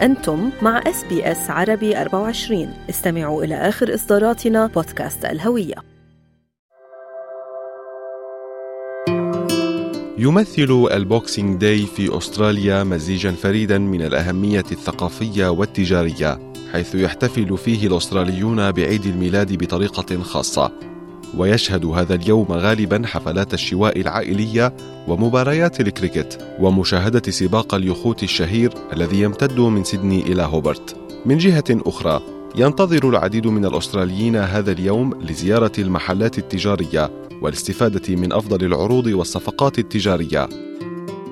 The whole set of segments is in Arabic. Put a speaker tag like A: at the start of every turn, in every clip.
A: أنتم مع SBS عربي 24 استمعوا إلى آخر إصداراتنا بودكاست الهوية.
B: يمثل ال Boxing Day في أستراليا مزيجا فريدا من الأهمية الثقافية والتجارية حيث يحتفل فيه الأستراليون بعيد الميلاد بطريقة خاصة. ويشهد هذا اليوم غالبا حفلات الشواء العائلية ومباريات الكريكت ومشاهدة سباق اليخوت الشهير الذي يمتد من سيدني إلى هوبرت. من جهة أخرى ينتظر العديد من الأستراليين هذا اليوم لزيارة المحلات التجارية والاستفادة من أفضل العروض والصفقات التجارية.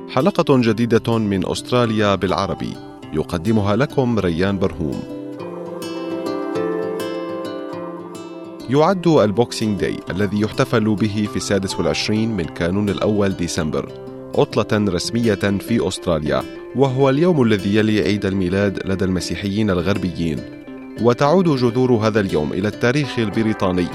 B: حلقة جديدة من أستراليا بالعربي يقدمها لكم ريان برهوم. يعد ال Boxing Day الذي يحتفل به في السادس والعشرين من كانون الأول ديسمبر عطلة رسمية في أستراليا وهو اليوم الذي يلي عيد الميلاد لدى المسيحيين الغربيين. وتعود جذور هذا اليوم إلى التاريخ البريطاني.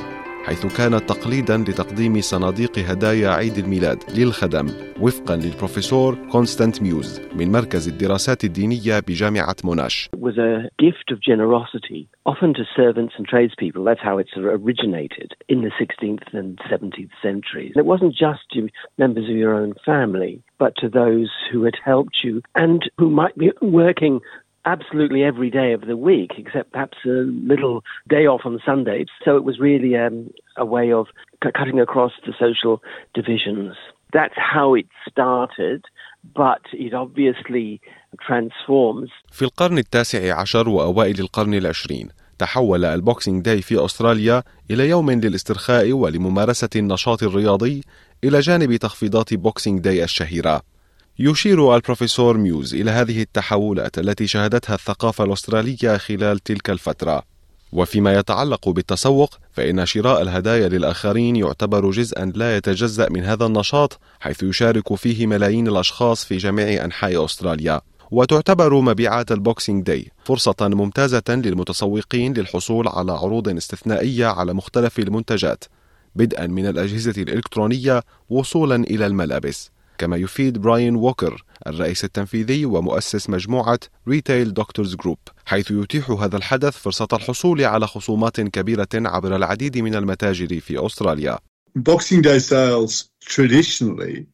B: حيث كانت تقليدا لتقديم صناديق هدايا عيد الميلاد للخدم وفقا للبروفيسور كونستانت ميوز من مركز الدراسات الدينية بجامعة موناش.
C: Was a gift of generosity, often to servants and tradespeople. That's how it originated in the 16th and 17th centuries. It wasn't just to members of your own family, but to those who had helped you and who might be working absolutely every day of the week, except perhaps a little day off on Sunday. So it was really um, a way of c- cutting across the social divisions. That's how it started, but it obviously transforms.
B: في القرن التاسع عشر وأوائل القرن العشرين تحول البوكسينج داي في أستراليا إلى يوم للاسترخاء ولممارسة النشاط الرياضي إلى جانب تخفيضات بوكسينج داي الشهيرة يشير البروفيسور ميوز إلى هذه التحولات التي شهدتها الثقافة الأسترالية خلال تلك الفترة. وفيما يتعلق بالتسوق فإن شراء الهدايا للآخرين يعتبر جزءا لا يتجزأ من هذا النشاط حيث يشارك فيه ملايين الأشخاص في جميع أنحاء أستراليا. وتعتبر مبيعات ال Boxing Day فرصة ممتازة للمتسوقين للحصول على عروض استثنائية على مختلف المنتجات بدءا من الأجهزة الإلكترونية وصولا إلى الملابس. كما يفيد براين ووكر الرئيس التنفيذي ومؤسس مجموعة Retail Doctor Group حيث يتيح هذا الحدث فرصة الحصول على خصومات كبيرة عبر العديد من المتاجر في أستراليا.
D: Boxing Day sales traditionally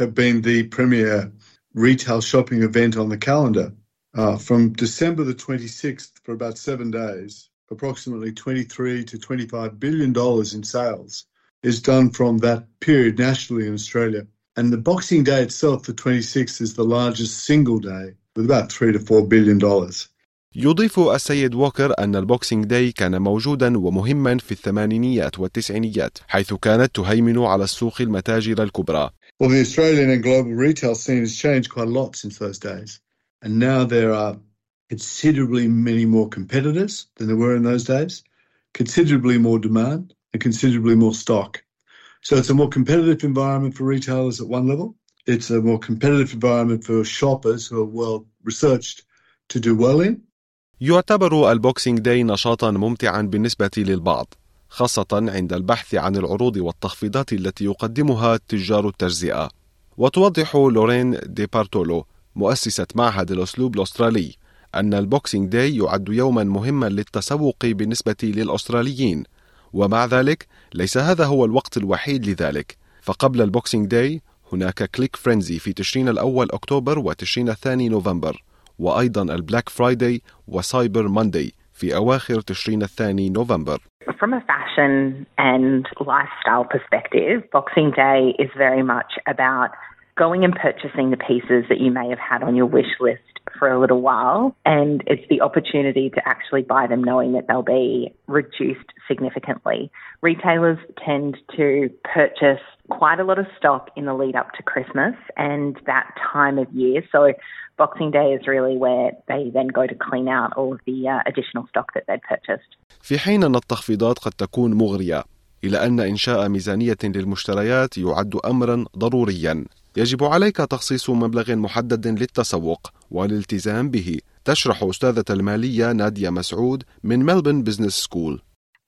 D: have been the premier retail shopping event on the calendar. Uh, from December the 26th for about seven days, approximately 23 to 25 billion dollars in sales is done from that period nationally in Australia. And the Boxing Day itself, the 26th, is the largest single day with about 3 to 4 billion dollars.
B: يضيف السيد ووكر أن البوكسينج داي كان موجودا ومهما في الثمانينيات والتسعينيات حيث كانت تهيمن على السوق المتاجر الكبرى
D: Well, the Australian and global retail scene has changed quite a lot since those days. And now there are considerably many more competitors than there were in those days, considerably more demand, and considerably more stock. So it's a more competitive environment for retailers at one level. It's a more competitive environment for shoppers who are well researched to do well in.
B: يعتبر ال Boxing Day نشاطا ممتعا بالنسبة للبعض خاصة عند البحث عن العروض والتخفيضات التي يقدمها تجار التجزئة وتوضح لورين دي بارتولو مؤسسة معهد الأسلوب الأسترالي أن ال Boxing Day يعد يوما مهما للتسوق بالنسبة للأستراليين ومع ذلك ليس هذا هو الوقت الوحيد لذلك. فقبل ال Boxing Day هناك Click Frenzy في تشرين الأول أكتوبر وتشرين الثاني نوفمبر وأيضا ال Black Friday و Cyber Monday في أواخر تشرين الثاني نوفمبر.
E: From a fashion and lifestyle perspective, Boxing Day is very much about going and purchasing the pieces that you may have had on your wish list for a little while. And it's the opportunity to actually buy them knowing that they'll be reduced significantly. Retailers tend to purchase quite a lot of stock in the lead up to Christmas and that time of year. So Boxing Day is really where they then go to clean out all of the uh, additional stock that they'd purchased.
B: في حين أن التخفيضات قد تكون مغرية إلى أن إنشاء ميزانية للمشتريات يعد أمرا ضروريا يجب عليك تخصيص مبلغ محدد للتسوق والالتزام به تشرح أستاذة المالية نادية مسعود من Melbourne Business School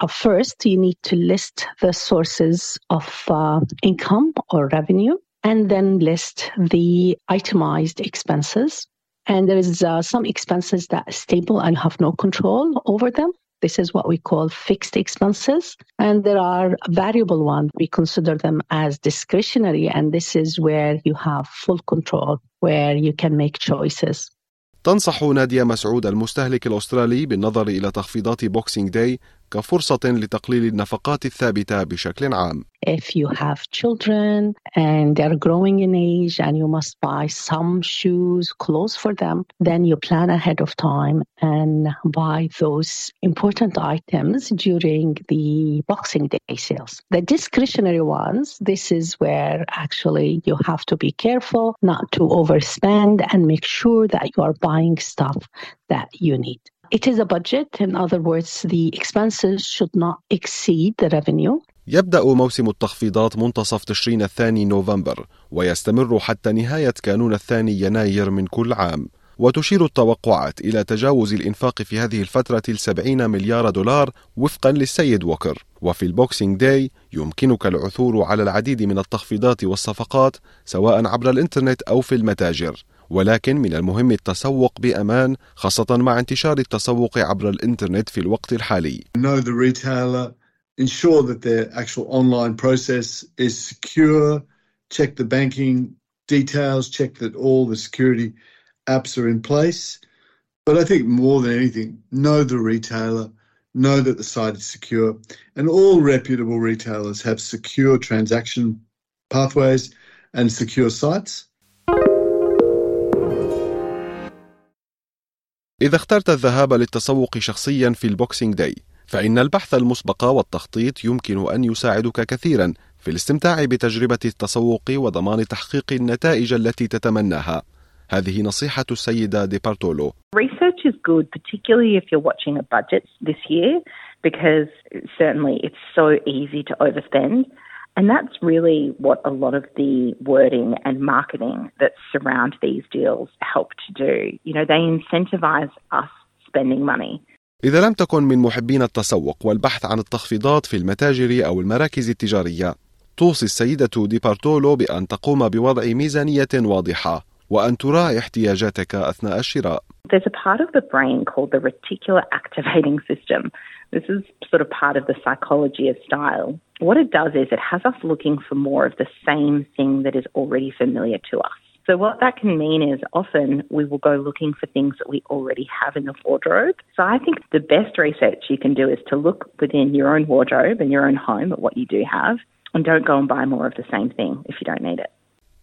F: First, you need to list the sources of uh, income or revenue, and then list the itemized expenses. And there is uh, some expenses that are stable and have no control over them. This is what we call fixed expenses. And there are variable ones. We consider them as discretionary. And this is where you have full control, where you can make choices.
B: تنصح نادية مسعود المستهلك الأسترالي بالنظر إلى تخفيضات بوكسينج داي كفرصة لتقليل النفقات الثابتة بشكل عام.
F: If you have children and they're growing in age and you must buy some shoes, clothes for them, then you plan ahead of time and buy those important items during the Boxing Day sales. The discretionary ones, this is where actually you have to be careful not to overspend and make sure that you are buying stuff that you need. It is a budget. In other words, the expenses should not exceed the revenue.
B: يبدأ موسم التخفيضات منتصف تشرين الثاني نوفمبر ويستمر حتى نهاية كانون الثاني يناير من كل عام وتشير التوقعات إلى تجاوز الإنفاق في هذه الفترة السبعين مليار دولار وفقا للسيد ووكر وفي ال Boxing Day يمكنك العثور على العديد من التخفيضات والصفقات سواء عبر الإنترنت أو في المتاجر ولكن من المهم التسوق بأمان خاصة مع انتشار التسوق عبر الإنترنت في الوقت الحالي
D: Know the retailer, ensure that their actual online process is secure, check the banking details, check that all the security apps are in place. But I think more than anything, know the retailer, know that the site is secure, and all reputable retailers have secure transaction pathways and secure sites.
B: إذا اخترت الذهاب للتسوق شخصيا في البوكسينج داي فإن البحث المسبق والتخطيط يمكن أن يساعدك كثيرا في الاستمتاع بتجربة التسوق وضمان تحقيق النتائج التي تتمناها هذه نصيحة السيدة دي بارتولو
E: Research is good, particularly if you're watching a budget this year, because certainly it's so easy to overspend. And that's really what a lot of the wording and marketing that surround these deals help to do. You know, they incentivize us spending money.
B: إذا لم تكن من محبين التسوق والبحث عن التخفيضات في المتاجر أو المراكز التجارية توصي السيدة دي بارتولو بأن تقوم بوضع ميزانية واضحة وأن تراعي احتياجاتك أثناء الشراء
E: There's a part of the brain called the reticular activating system. This is sort of part of the psychology of style. What it does is it has us looking for more of the same thing that is already familiar to us. So what that can mean is often we will go looking for things that we already have in the wardrobe. So I think the best research you can do is to look within your own wardrobe and your own home at what you do have and don't go and buy more of the same thing if you don't need it.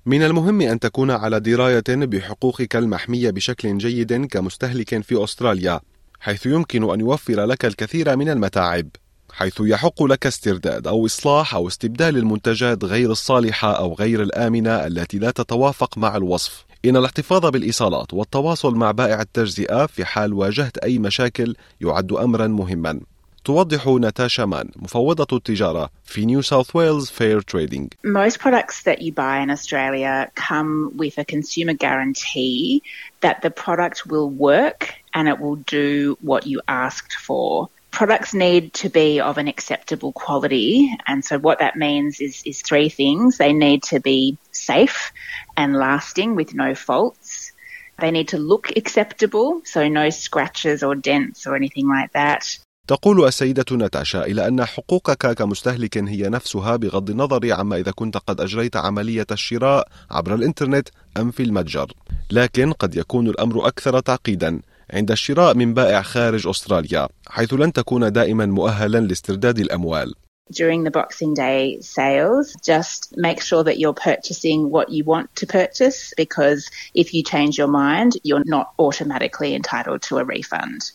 B: من المهم أن تكون على دراية بحقوقك المحمية بشكل جيد كمستهلك في أستراليا حيث يمكن أن يوفر لك الكثير من المتاعب حيث يحق لك استرداد أو إصلاح أو استبدال المنتجات غير الصالحة أو غير الآمنة التي لا تتوافق مع الوصف. إن الاحتفاظ بالإيصالات والتواصل مع بائع التجزئة في حال واجهت أي مشاكل يعد أمرا مهما. توضح ناتاشا مان مفوضة التجارة في نيو ساوث ويلز فير تريدينج
G: Most products that you buy in Australia come with a consumer guarantee that the product will work and it will do what you asked for. Products need to be of an acceptable quality. And so what that means is, is three things. They need to be safe and lasting with no faults. They need to look acceptable, so no scratches or dents or anything like that.
B: تقول السيدة ناتاشا إلى أن حقوقك كمستهلك هي نفسها بغض النظر عما إذا كنت قد أجريت عملية الشراء عبر الإنترنت أم في المتجر لكن قد يكون الأمر أكثر تعقيدا عند الشراء من بائع خارج أستراليا حيث لن تكون دائما مؤهلا لاسترداد الأموال.
G: During the Boxing Day sales, just make sure that you're purchasing what you want to purchase because if you change your mind, you're not automatically entitled to a refund.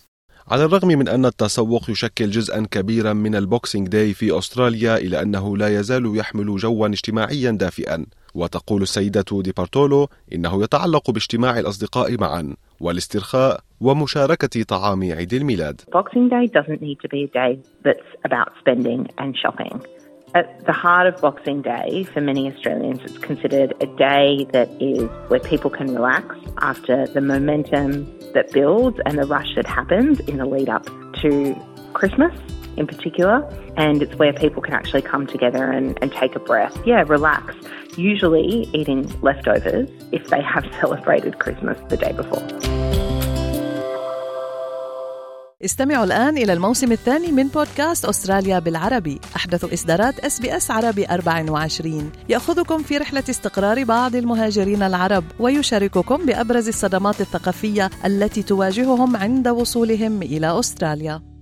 B: على الرغم من أن التسوق يشكل جزءا كبيرا من ال Boxing Day في أستراليا إلا أنه لا يزال يحمل جوا اجتماعيا دافئا. وتقول السيدة دي بارتولو إنه يتعلق باجتماع الأصدقاء معا. والاسترخاء ومشاركة طعام عيد الميلاد
E: Boxing Day doesn't need to be a day that's about spending and shopping. At the heart of Boxing Day, for many Australians, it's considered a day that is where people can relax after the momentum that builds and the rush that happens in the lead up to Christmas. In particular. And it's where people can actually come together and, and take a breath. Yeah, relax. Usually eating leftovers if they have celebrated Christmas the day before.
A: استمعوا الآن إلى الموسم الثاني من بودكاست أستراليا بالعربي أحدث إصدارات إس بي إس عربي 24 يأخذكم في رحلة استقرار بعض المهاجرين العرب ويشارككم بأبرز الصدمات الثقافية التي تواجههم عند وصولهم إلى أستراليا